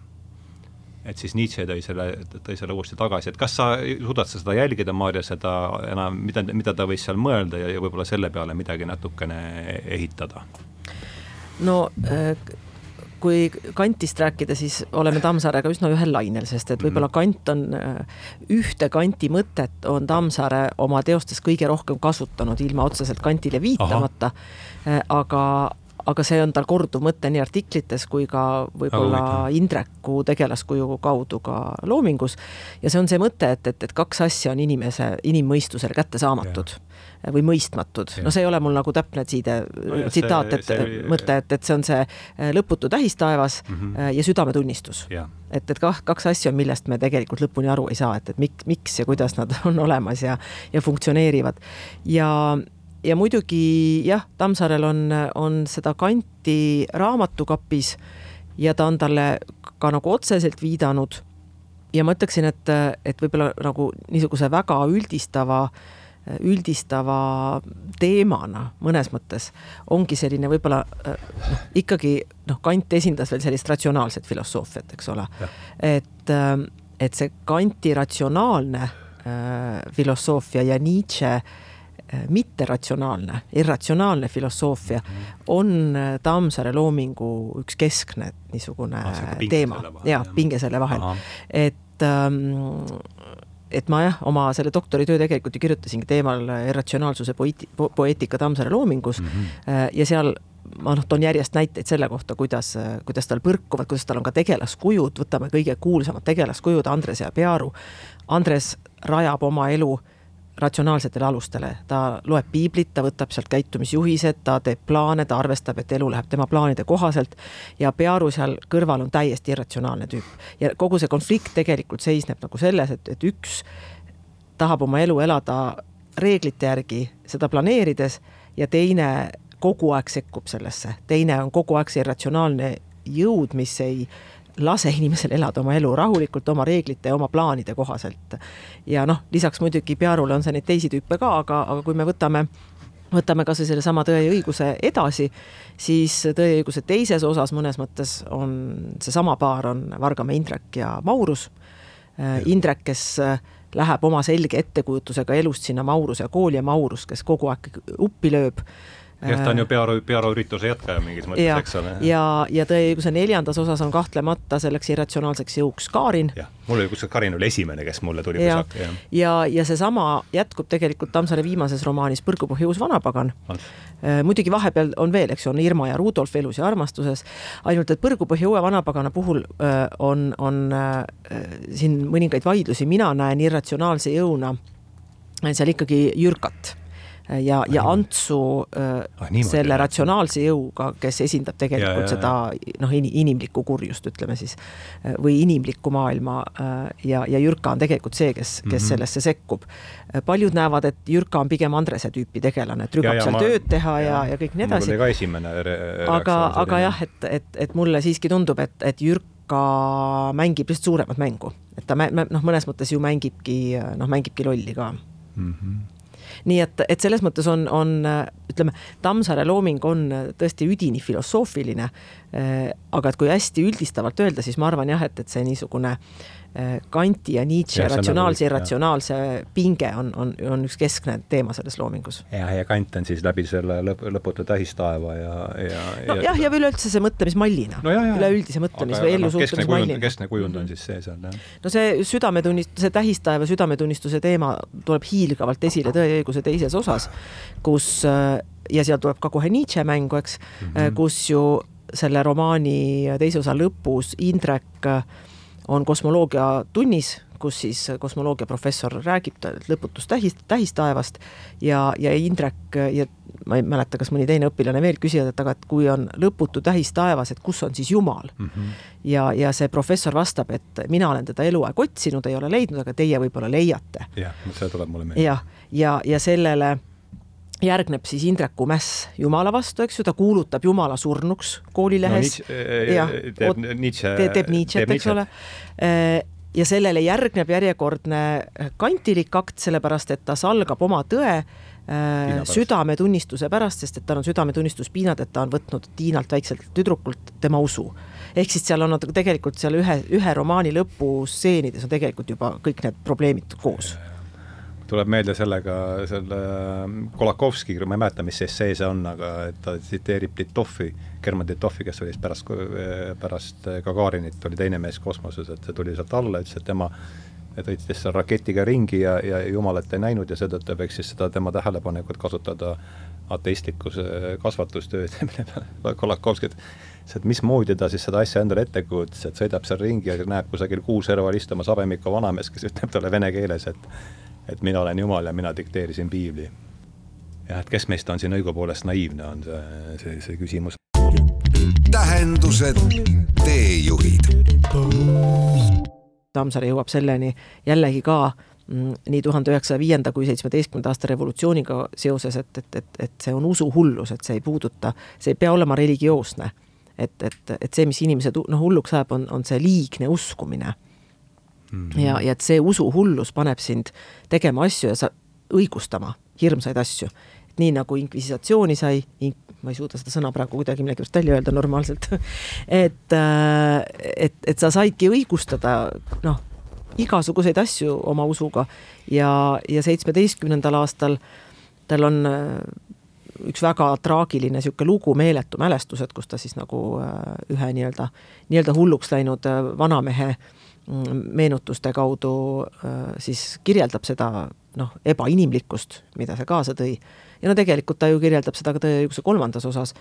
et siis Nietzsche tõi selle, tõi selle uuesti tagasi, et kas sa suudad sa seda jälgida, Maarja, seda enam, mida, mida ta võis seal mõelda ja, ja võib-olla selle peale midagi natukene ehitada? no äh, kui Kantist rääkida, siis oleme Tammsaarega üsna ühel lainel, sest et võib-olla mhm. Kant on, äh, ühte Kanti mõtet on Tammsaare oma teostes kõige rohkem kasutanud, ilma otseselt Kantile viitamata, äh, aga aga see on tal korduv mõte nii artiklites kui ka võib-olla Indreku tegelaskuju kaudu ka loomingus. ja see on see mõte, et, et, et kaks asja on inimese, inimmõistusele kättesaamatud ja. või mõistmatud. no see ei ole mul nagu täpne tsiide no, tsitaat, et see, mõte, et, et see on see äh, lõputu tähistaevas mm -hmm. ja südametunnistus. et, et kah, kaks asja, millest me tegelikult lõpuni aru ei saa, et, et miks, miks ja kuidas nad on olemas ja, ja funktsioneerivad. ja ja muidugi jah, Tammsaarel on, on seda kanti raamatukapis ja ta on talle ka nagu otseselt viidanud. ja ma ütleksin, et, et võib-olla nagu niisuguse väga üldistava, üldistava teemana mõnes mõttes ongi selline võib-olla noh, ikkagi noh, Kant esindas veel sellist ratsionaalset filosoofiat, eks ole. et, et see Kanti ratsionaalne äh, filosoofia ja Nietzsche äh, mitteratsionaalne, irratsionaalne filosoofia on äh, Tammsaare loomingu üks keskne niisugune ah, teema. ja pinge selle vahel, et ähm, et ma jah, oma selle doktoritöö tegelikult ju kirjutasingi teemal irratsionaalsuse poeeti-, poeetika Tammsaare loomingus. Mm -hmm. ja seal ma noh, toon järjest näiteid selle kohta, kuidas, kuidas tal põrkuvad, kuidas tal on ka tegelaskujud, võtame kõige kuulsamad tegelaskujud, Andres ja Pearu. Andres rajab oma elu ratsionaalsetele alustele, ta loeb piiblit, ta võtab sealt käitumisjuhised, ta teeb plaane, ta arvestab, et elu läheb tema plaanide kohaselt ja Pearu seal kõrval on täiesti irratsionaalne tüüp. ja kogu see konflikt tegelikult seisneb nagu selles, et, et üks tahab oma elu elada reeglite järgi, seda planeerides ja teine kogu aeg sekkub sellesse, teine on kogu aeg see irratsionaalne jõud, mis ei lase inimesel elada oma elu rahulikult oma reeglite ja oma plaanide kohaselt. ja noh, lisaks muidugi Pearule on see neid teisi tüüpe ka, aga, aga kui me võtame võtame kas või sellesama Tõe ja õiguse edasi, siis Tõe ja õiguse teises osas mõnes mõttes on seesama paar on Vargamäe Indrek ja Maurus. Indrek, kes läheb oma selge ettekujutusega elust sinna Mauruse kooli ja Maurus, kes kogu aeg uppi lööb jah, ta on ju pearu, pearuürituse jätkaja mingis mõttes, eks ole. ja, ja Tõe õiguse neljandas osas on kahtlemata selleks irratsionaalseks jõuks Kaarin. mul oli kusjuures Karin oli esimene, kes mulle tuli põsaka. ja, ja, ja seesama jätkub tegelikult Tammsaare viimases romaanis Põrgupõhja uus vanapagan. Äh, muidugi vahepeal on veel, eks ju, on Irma ja Rudolf elus ja armastuses, ainult et Põrgupõhja uue vanapagana puhul äh, on, on siin mõningaid vaidlusi, mina näen irratsionaalse jõuna seal ikkagi Jürkat ja, ja Antsu äh, ah, niimoodi, selle ratsionaalse jõuga, kes esindab tegelikult ja, ja, seda noh, inimlikku kurjust, ütleme siis, äh, või inimlikku maailma äh, ja, ja Jürka on tegelikult see, kes, kes mm -hmm. sellesse sekkub. paljud näevad, et Jürka on pigem Andrese tüüpi tegelane, et rügab seal ma, tööd teha ja, ja, ja kõik nii edasi. ka esimene aga, aga jah, et, et, et mulle siiski tundub, et, et Jürka mängib lihtsalt suuremat mängu, et ta noh, mõnes mõttes ju mängibki noh, mängibki lolli ka mm. -hmm nii et, et selles mõttes on, on ütleme, Tammsaare looming on tõesti üdini filosoofiline. Äh, aga et kui hästi üldistavalt öelda, siis ma arvan jah, et, et see niisugune äh, Kanti ja Nietzsche ja, ratsionaalse ja irratsionaalse pinge on, on, on üks keskne teema selles loomingus. ja, ja Kant on siis läbi selle lõp, lõputu tähistaeva ja, ja no, jah, ja üleüldse see mõtlemismallina no,, üleüldise mõtlemis- või ellusuhtlemismallina. keskne kujund on siis see seal, jah. no see südametunnist-, see tähistaeva südametunnistuse teema tuleb hiilgavalt esile Tõe ja õiguse teises osas, kus ja seal tuleb ka kohe Nietzsche mängu, eks mm, -hmm. kus ju selle romaani teise osa lõpus Indrek on kosmoloogia tunnis, kus siis kosmoloogia professor räägib lõputust tähist, tähistaevast ja, ja Indrek ja ma ei mäleta, kas mõni teine õpilane veel küsivad, et aga et kui on lõputu tähistaevas, et kus on siis Jumal mm. -hmm. ja, ja see professor vastab, et mina olen teda eluaeg otsinud, ei ole leidnud, aga teie võib-olla leiate. jah, see tuleb mulle meelde. jah, ja, ja, ja sellele järgneb siis Indreku mäss Jumala vastu, eks ju, ta kuulutab Jumala surnuks koolilehes no,. teeb Nietzsche. teeb Nietzsche't, eks ole. Äh, ja sellele järgneb järjekordne kantilik akt, sellepärast et ta salgab oma tõe äh, südametunnistuse pärast, sest et tal on südametunnistus piinad, et ta on võtnud Tiinalt väikselt tüdrukult tema usu. ehk siis seal on tegelikult seal ühe, ühe romaani lõpustseenides on tegelikult juba kõik need probleemid koos tuleb meelde sellega, selle Kolakovski, ma ei mäleta, mis essee see on, aga ta tsiteerib Titovi, German Titovi, kes oli siis pärast, pärast Gagarinit, oli teine mees kosmoses, et see tuli sealt alla, ütles, et tema sõitis seal raketiga ringi ja, ja jumalat ei näinud ja seetõttu võiks siis seda tema tähelepanekut kasutada ateistlikus kasvatustööd, mille peale Kolakovski, et mismoodi ta siis seda asja endale ette kujutas, et sõidab seal ringi ja näeb kusagil kuu serval istumas habemikku vanamees, kes ütleb talle vene keeles, et et mina olen Jumal ja mina dikteerisin piibli. jah, et kes meist on siin õigupoolest naiivne, on see, see, see küsimus. tähendused, teejuhid. Tammsaare jõuab selleni jällegi ka mm, nii tuhande üheksasaja viienda kui seitsmeteistkümnenda aasta revolutsiooniga seoses, et, et, et, et see on usuhullus, et see ei puuduta, see ei pea olema religioosne. et, et, et see, mis inimesed noh, hulluks ajab, on, on see liigne uskumine mm. -hmm. ja, ja et see usuhullus paneb sind tegema asju ja sa õigustama hirmsaid asju. nii nagu inkvisitsiooni sai, ma ei suuda seda sõna praegu kuidagi millegipärast välja öelda normaalselt et, äh, et, et sa saidki õigustada noh, igasuguseid asju oma usuga ja, ja seitsmeteistkümnendal aastal tal on äh, üks väga traagiline niisugune lugu, meeletu mälestused, kus ta siis nagu äh, ühe nii-öelda, nii-öelda hulluks läinud vanamehe äh, meenutuste kaudu äh, siis kirjeldab seda noh, ebainimlikkust, mida see kaasa tõi. ja no tegelikult ta ju kirjeldab seda ka Tõe ja õiguse kolmandas osas.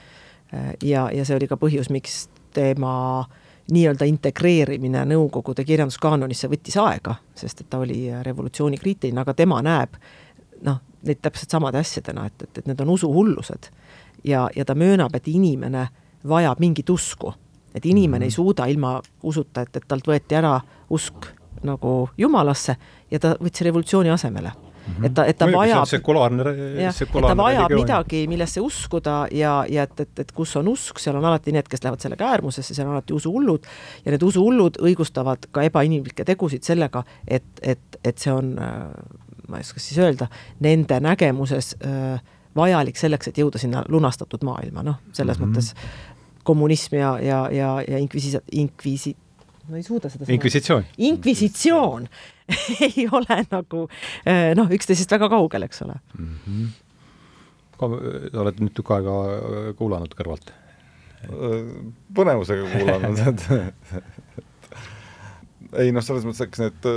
Äh, ja, ja see oli ka põhjus, miks tema nii-öelda integreerimine Nõukogude kirjanduskaanonisse võttis aega, sest et ta oli revolutsioonikriitiline, aga tema näeb noh, neid täpselt samade asjadena, et, et, et need on usuhullused. ja, ja ta möönab, et inimene vajab mingit usku. et inimene mm -hmm. ei suuda ilma usuta, et, et talt võeti ära usk nagu jumalasse ja ta võttis revolutsiooni asemele et ta, et ta Muidugi, vajab, sekulaarne, et ta vajab midagi, millesse uskuda ja, ja et, et, et kus on usk, seal on alati need, kes lähevad sellega äärmusesse, seal on alati usuhullud ja need usuhullud õigustavad ka ebainimlikke tegusid sellega, et, et, et see on ma ei oska siis öelda, nende nägemuses vajalik selleks, et jõuda sinna lunastatud maailma, noh, selles mm -hmm. mõttes kommunism ja, ja, ja, ja inkvisi-, inkvisi-, ma ei suuda seda inkvisitsioon. inkvisitsioon ei ole nagu noh, üksteisest väga kaugel, eks ole mm. -hmm. oled nüüd tükk aega kuulanud kõrvalt? põnevusega kuulanud, et ei noh, selles mõttes, eks need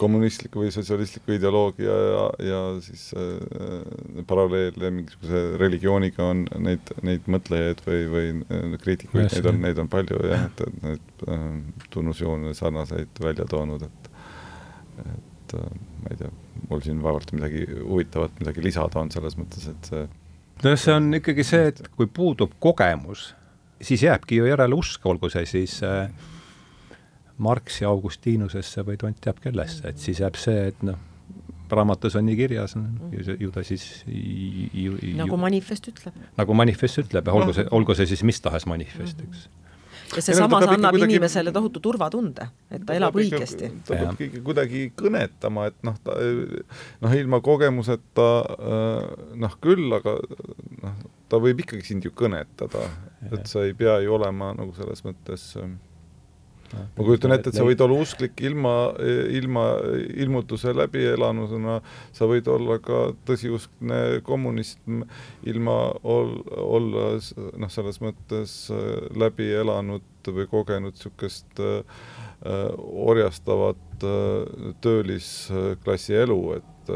kommunistliku või sotsialistliku ideoloogia ja, ja siis äh, paralleele mingisuguse religiooniga on neid, neid mõtlejaid või, või äh, kriitikuid, neid on, neid on palju jah, et, et neid äh, tunnusjoone sarnaseid välja toonud, et et äh, ma ei tea, mul siin vaevalt midagi huvitavat, midagi lisada on selles mõttes, et see nojah, see on ikkagi see, et kui puudub kogemus, siis jääbki ju järele usk, olgu see siis äh, Marxi Augustinusesse või tont teab kellesse, et siis jääb see, et noh, raamatus on nii kirjas, ju ta siis ju, ju, nagu manifest ütleb. nagu manifest ütleb ja olgu see, olgu see siis mis tahes manifest, eks. Ja see samas annab kuidagi... inimesele tohutu turvatunde, et ta elab õigesti. ta peab ikkagi kuidagi kõnetama, et noh, ta noh, ilma kogemuseta noh küll, aga noh, ta võib ikkagi sind ju kõnetada, et sa ei pea ju olema nagu selles mõttes äh, ma kujutan ette, et sa võid olla usklik ilma, ilma ilmutuse läbielanusena, sa võid olla ka tõsiuskne kommunist ilma ol, olla noh, selles mõttes äh, läbi elanud või kogenud niisugust äh, orjastavat äh, töölisklassi elu, et,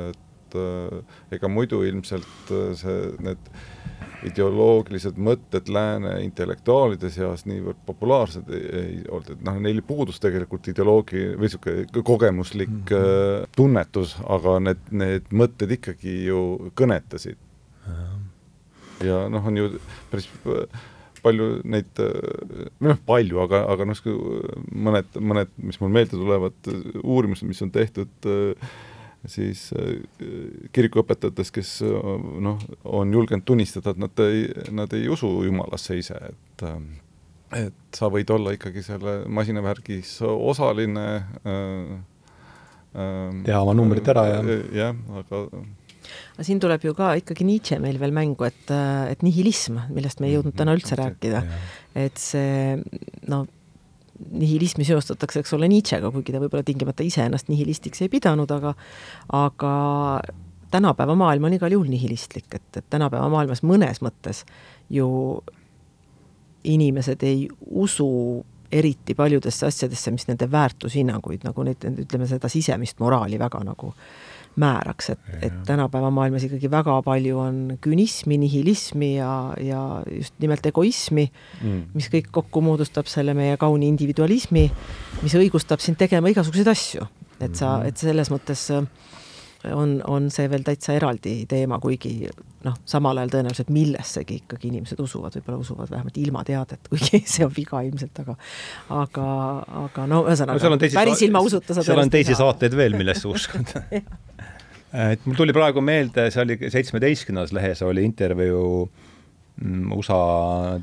et äh, ega muidu ilmselt äh, see, need ideoloogilised mõtted lääne intellektuaalide seas niivõrd populaarsed ei, ei olnud, et noh, neil puudus tegelikult ideoloogi või niisugune kogemuslik mm -hmm. tunnetus, aga need, need mõtted ikkagi ju kõnetasid. ja noh, on ju päris palju neid, või noh, palju, aga, aga noh, mõned, mõned, mis mul meelde tulevad, uurimused, mis on tehtud äh, siis äh, kirikuõpetajatest, kes äh, noh, on julgenud tunnistada, et nad ei, nad ei usu Jumalasse ise, et äh, et sa võid olla ikkagi selle masinavärgis osaline äh, äh, teha oma numbrid ära ja jah, aga aga siin tuleb ju ka ikkagi Nietzsche meil veel mängu, et, et nihilism, millest me ei jõudnud täna üldse rääkida, et see no nihilismi seostatakse, eks ole, Nietzschega, kuigi ta võib-olla tingimata iseennast nihilistiks ei pidanud, aga aga tänapäeva maailm on igal juhul nihilistlik, et, et tänapäeva maailmas mõnes mõttes ju inimesed ei usu eriti paljudesse asjadesse, mis nende väärtushinnanguid nagu neid, ütleme seda sisemist moraali väga nagu äh, määraks, et, et tänapäeva maailmas ikkagi väga palju on künismi, nihilismi ja, ja just nimelt egoismi mm., mis kõik kokku moodustab selle meie kauni individualismi, mis õigustab sind tegema igasuguseid asju. et sa, mm-hmm. et selles mõttes äh, on, on see veel täitsa eraldi teema, kuigi noh, samal ajal tõenäoliselt millessegi ikkagi inimesed usuvad, võib-olla usuvad vähemalt ilma teadet, kuigi see on viga ilmselt, aga aga, aga no ühesõnaga no, päris ilma usuta seal on teisi saateid veel, millesse uskuda et mul tuli praegu meelde, see oli seitsmeteistkümnendas lehes oli intervjuu mm, USA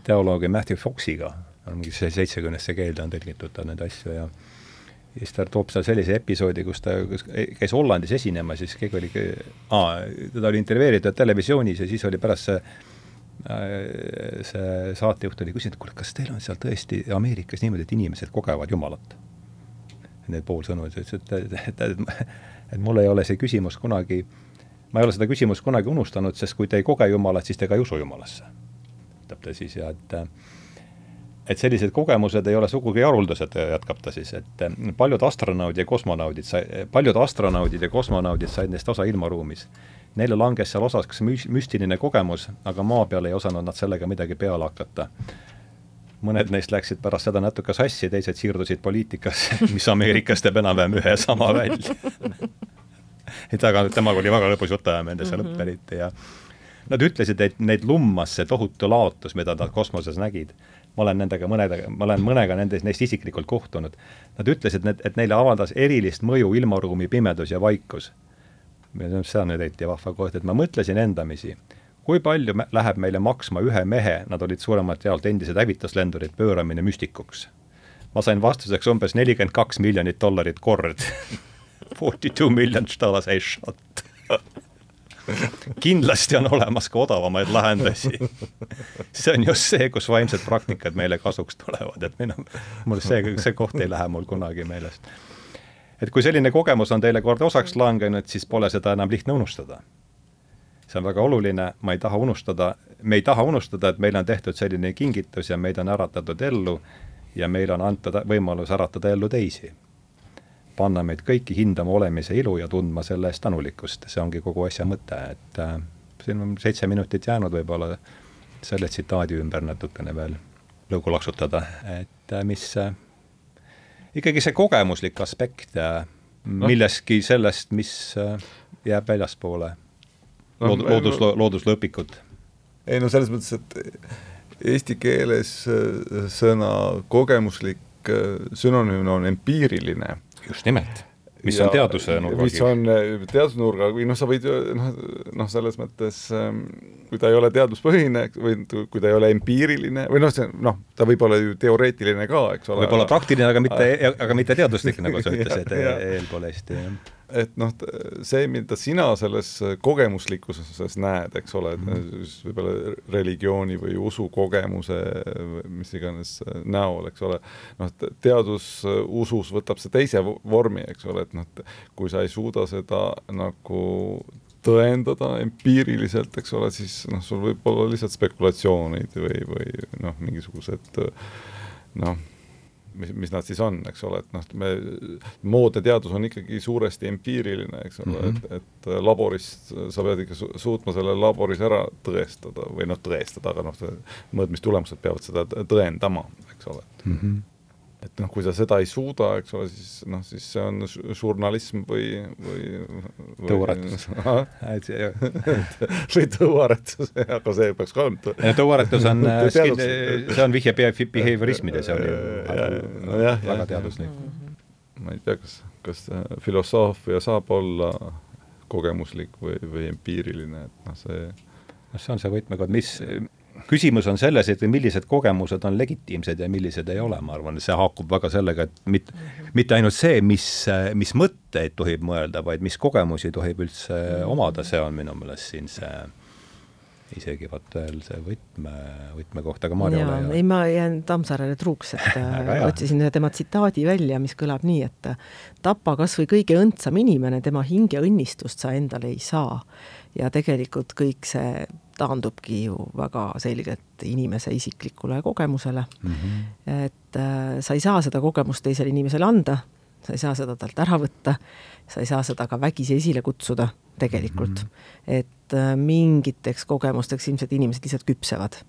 teoloogi Matthew Foxiga, mingi seitsekümnesse keelde on tõlgitud ta neid asju ja ja siis ta toob seal sellise episoodi, kus ta käis Hollandis esinemas, siis keegi oli, teda oli intervjueeritud televisioonis ja siis oli pärast see äh, see saatejuht oli küsinud, kuule, kas teil on seal tõesti Ameerikas niimoodi, et inimesed kogevad Jumalat? Need pool sõnu, ta ütles, et, et, et, et et mul ei ole see küsimus kunagi, ma ei ole seda küsimust kunagi unustanud, sest kui te ei koge Jumalat, siis te ka ei usu Jumalasse. ütleb ta siis ja et et sellised kogemused ei ole sugugi haruldased, jätkab ta siis, et paljud astronaudid ja kosmonaudid sai, paljud astronaudid ja kosmonaudid said neist osa ilmaruumis. Neile langes seal osaks müstiline kogemus, aga maa peal ei osanud nad sellega midagi peale hakata. mõned neist läksid pärast seda natuke sassi, teised siirdusid poliitikasse, mis Ameerikas teeb enam-vähem ühe sama välja et aga temaga oli väga lõbus jutuajamine mm -hmm. õppe eriti ja nad ütlesid, et neid lummas see tohutu laotus, mida nad kosmoses nägid. Ma olen nendega mõnedega, ma olen mõnega nendest, neist isiklikult kohtunud. Nad ütlesid, et, neile avaldas erilist mõju ilmaruumi pimedus ja vaikus. see on nüüd eriti vahva koht, et ma mõtlesin endamisi kui palju läheb meile maksma ühe mehe, nad olid suuremalt jaolt endised hävituslendurid, pööramine müstikuks? ma sain vastuseks umbes nelikümmend kaks miljonit dollarit kord Forty two million dollars a shot kindlasti on olemas ka odavamaid lahendusi. see on just see, kus vaimsed praktikad meile kasuks tulevad, et minu, mul see, see koht ei lähe mul kunagi meelest. et kui selline kogemus on teile kord osaks langenud, siis pole seda enam lihtne unustada see on väga oluline, ma ei taha unustada, me ei taha unustada, et meile on tehtud selline kingitus ja meid on äratatud ellu ja meile on antud võimalus äratada ellu teisi. Panna meid kõiki hindama olemise ilu ja tundma selle eest tänulikkust, see ongi kogu asja mõte, et äh, siin on seitse minutit jäänud võib-olla selle tsitaadi ümber natukene veel lõugu laksutada, et äh, mis äh, ikkagi see kogemuslik aspekt äh, noh. milleski sellest, mis äh, jääb väljaspoole no, lood-, loodus, looduslõpikut? ei no selles mõttes, et eesti keeles äh, sõna kogemuslik äh, sünonüüm on empiiriline. Just nimelt. Mis ja, on teaduse nurga mis on äh, teadusnurga, või noh, sa võid noh, noh, selles mõttes ähm, kui ta ei ole teaduspõhine või kui ta ei ole empiiriline või noh, see noh, ta võib olla ju teoreetiline ka, eks ole. võib olla praktiline, aga mitte, aga mitte teaduslik, nagu sa ütlesid eelpool hästi, jah et noh, see, mida sina selles kogemuslikkuses näed, eks ole, et mhm. võib-olla religiooni või usukogemuse, mis iganes näol, eks ole, noh, teadususus võtab see teise vormi, eks ole, et noh, kui sa ei suuda seda nagu tõendada empiiriliselt, eks ole, siis noh, sul võib olla lihtsalt spekulatsioonid või, või noh, mingisugused noh mis, mis nad siis on, eks ole, et noh, me, moodne teadus on ikkagi suuresti empiiriline, eks ole mm, -hmm. et, et laboris sa pead ikka su suutma selle laboris ära tõestada või noh, tõestada, aga noh, mõõtmistulemused peavad seda tõendama, eks ole mm. -hmm et noh, kui sa seda ei suuda, eks ole, siis noh, siis see on žurnalism või, või, või tõuaretus. Või tõuaretus, aga see peaks ka olema tõuaretus on, see on vihje behaviorismile, see on ju väga, väga teaduslik. ma ei tea, kas, kas filosoofia saab olla kogemuslik või, või empiiriline, et noh, see noh, see on see võtmekoht, mis, küsimus on selles, et millised kogemused on legitiimsed ja millised ei ole, ma arvan, see haakub väga sellega, et mit, mitte ainult see, mis, mis mõtteid tohib mõelda, vaid mis kogemusi tohib üldse omada, see on minu meelest siin see isegi vot veel see võtme, võtmekoht, aga Maarja ole hea. ei, ma jään Tammsaarele truuks, et otsisin ühe tema tsitaadi välja, mis kõlab nii, et tapa kas või kõige õndsam inimene, tema hinge õnnistust sa endale ei saa. ja tegelikult kõik see taandubki ju väga selgelt inimese isiklikule kogemusele mm. -hmm. et äh, sa ei saa seda kogemust teisele inimesele anda, sa ei saa seda talt ära võtta, sa ei saa seda ka vägisi esile kutsuda tegelikult mm. -hmm. et äh, mingiteks kogemusteks ilmselt inimesed lihtsalt küpsevad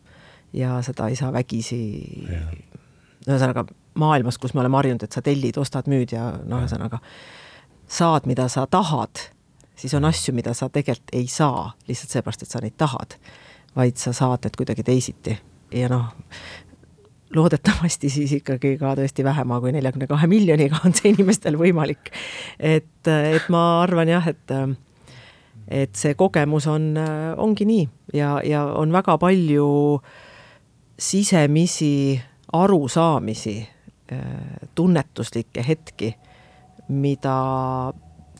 ja seda ei saa vägisi yeah., ühesõnaga maailmas, kus me oleme harjunud, et sa tellid, ostad, müüd ja noh, ühesõnaga saad, mida sa tahad siis on asju, mida sa tegelikult ei saa lihtsalt seepärast, et sa neid tahad, vaid sa saad need kuidagi teisiti ja noh, loodetavasti siis ikkagi ka tõesti vähema kui neljakümne kahe miljoniga on see inimestel võimalik. et, et ma arvan jah, et et see kogemus on, ongi nii ja, ja on väga palju sisemisi arusaamisi, tunnetuslikke hetki, mida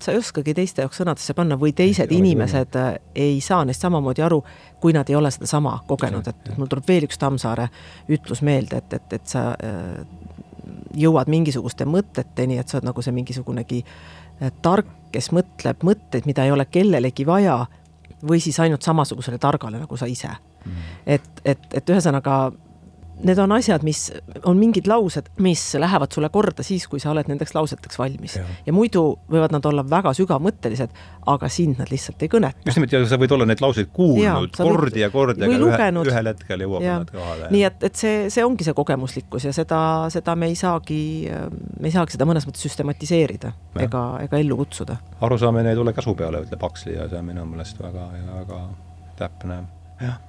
sa ei oskagi teiste jaoks sõnadesse panna või teised inimesed äh, ei saa neist samamoodi aru, kui nad ei ole sedasama kogenud, et mul tuleb veel üks Tammsaare ütlus meelde, et, et, et sa äh, jõuad mingisuguste mõteteni, et sa oled nagu see mingisugunegi äh, tark, kes mõtleb mõtteid, mida ei ole kellelegi vaja, või siis ainult samasugusele targale nagu sa ise. Mm.. et, et, et ühesõnaga need on asjad, mis on mingid laused, mis lähevad sulle korda siis, kui sa oled nendeks lauseteks valmis. ja muidu võivad nad olla väga sügavmõttelised, aga sind nad lihtsalt ei kõneta. just nimelt, ja sa võid olla neid lauseid kuulnud ja, kordi ja kordi, aga lugenud. ühe, ühel hetkel jõuab nad kohale. nii et, et see, see ongi see kogemuslikkus ja seda, seda me ei saagi, me ei saagi seda mõnes mõttes süstematiseerida ja. ega, ega ellu kutsuda. arusaamine ei tule käsu peale, ütleb Huxley ja see on minu meelest väga, väga täpne, jah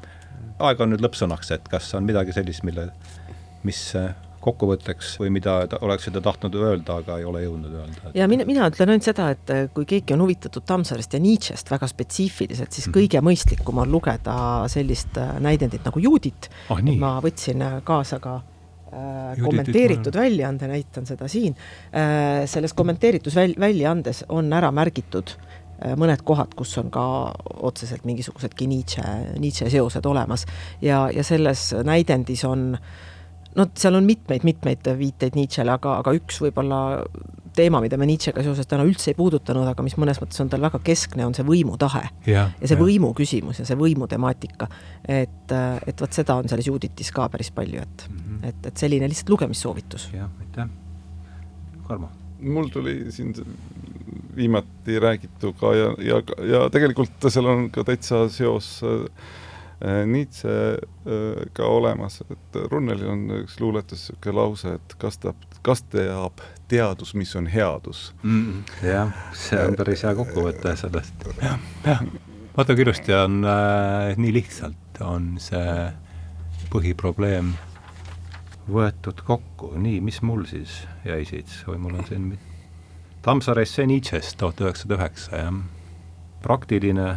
aeg on nüüd lõppsõnaks, et kas on midagi sellist, mille, mis äh, kokkuvõtteks või mida oleksite tahtnud öelda, aga ei ole jõudnud öelda ja mina, mina ütlen ainult seda, et äh, kui keegi on huvitatud Tammsaarest ja Nietzsche'st väga spetsiifiliselt, siis -hmm. kõige mõistlikum on lugeda sellist äh, näidendit nagu Juudit ah,. ma võtsin kaasa ka äh, kommenteeritud väljaande, näitan seda siin selles kommenteeritud väl-, väljaandes on ära märgitud mõned kohad, kus on ka otseselt mingisugusedki Nietzsche, Nietzsche seosed olemas ja, ja selles näidendis on no seal on mitmeid-mitmeid viiteid Nietzschele, aga, aga üks võib-olla teema, mida me Nietzschega seoses täna üldse ei puudutanud, aga mis mõnes mõttes on tal väga keskne, on see võimutahe. ja see ja. võimu küsimus ja see võimu temaatika. et, et vot seda on selles Juditis ka päris palju, et mm, -hmm. et, et selline lihtsalt lugemissoovitus. jah, aitäh. Karmo? Mul tuli siin viimati räägituga ja, ja, ja tegelikult seal on ka täitsa seos äh, Nietzschega äh, olemas, et Runnelil on üks luuletus niisugune lause, et kas ta, kas teab teadus, mis on headus mm,? jah, see on päris hea kokkuvõte sellest. jah, jah. vaata, kui ilusti on äh,, nii lihtsalt on see põhiprobleem võetud kokku, nii, mis mul siis jäi siit? Või mul on siin Tammsaare essee Nietzsche'st tuhat üheksasada üheksa, jah. praktiline,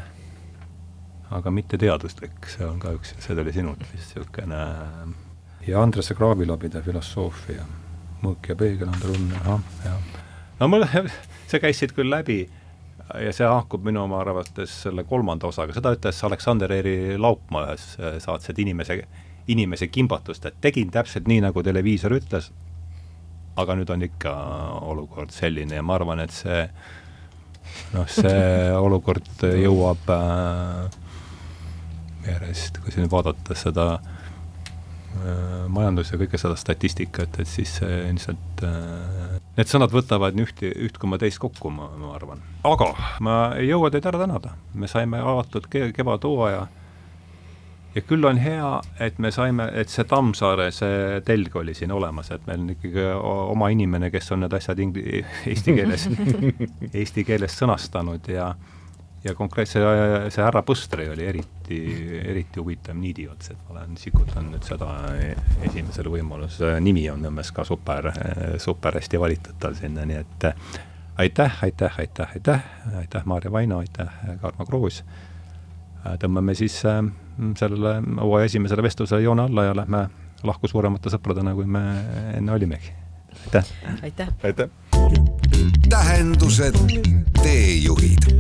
aga mitte teaduslik, see on ka üks, see tuli sinult vist niisugune ja Andrese Kraavilabide filosoofia, mõõk ja peegel, Andre Unne, ahah, jah. no mul, see käis siit küll läbi ja see haakub minu oma arvates selle kolmanda osaga, seda ütles Aleksander Eeri Laupmaa ühes saates, et inimese, inimese kimbatust, et tegin täpselt nii, nagu televiisor ütles, aga nüüd on ikka olukord selline ja ma arvan, et see noh, see olukord jõuab äh, järjest, kui siin vaadata seda äh, majandus ja kõike seda statistikat, et siis see ilmselt äh, need sõnad võtavad üht, üht koma teist kokku, ma, ma arvan. aga ma ei jõua teid ära tänada, me saime avatud kevadhooaja ja küll on hea, et me saime, et see Tammsaare, see telg oli siin olemas, et meil on ikkagi oma inimene, kes on need asjad ingli-, eesti keeles eesti keeles sõnastanud ja ja konkreetse, see härra Põstri oli eriti, eriti huvitav niidiots, et ma olen, sikutan nüüd seda esimesel võimalusel, nimi on Nõmmes ka super, super hästi valitud tal sinna, nii et aitäh, aitäh, aitäh, aitäh, aitäh, Maarja Vaino, aitäh, Karmo Kruus tõmbame siis äh, sellele hooaja esimesele vestlusele joone alla ja lähme lahku suuremate sõpradena, kui me enne olimegi. aitäh! aitäh, aitäh.! tähendused, teejuhid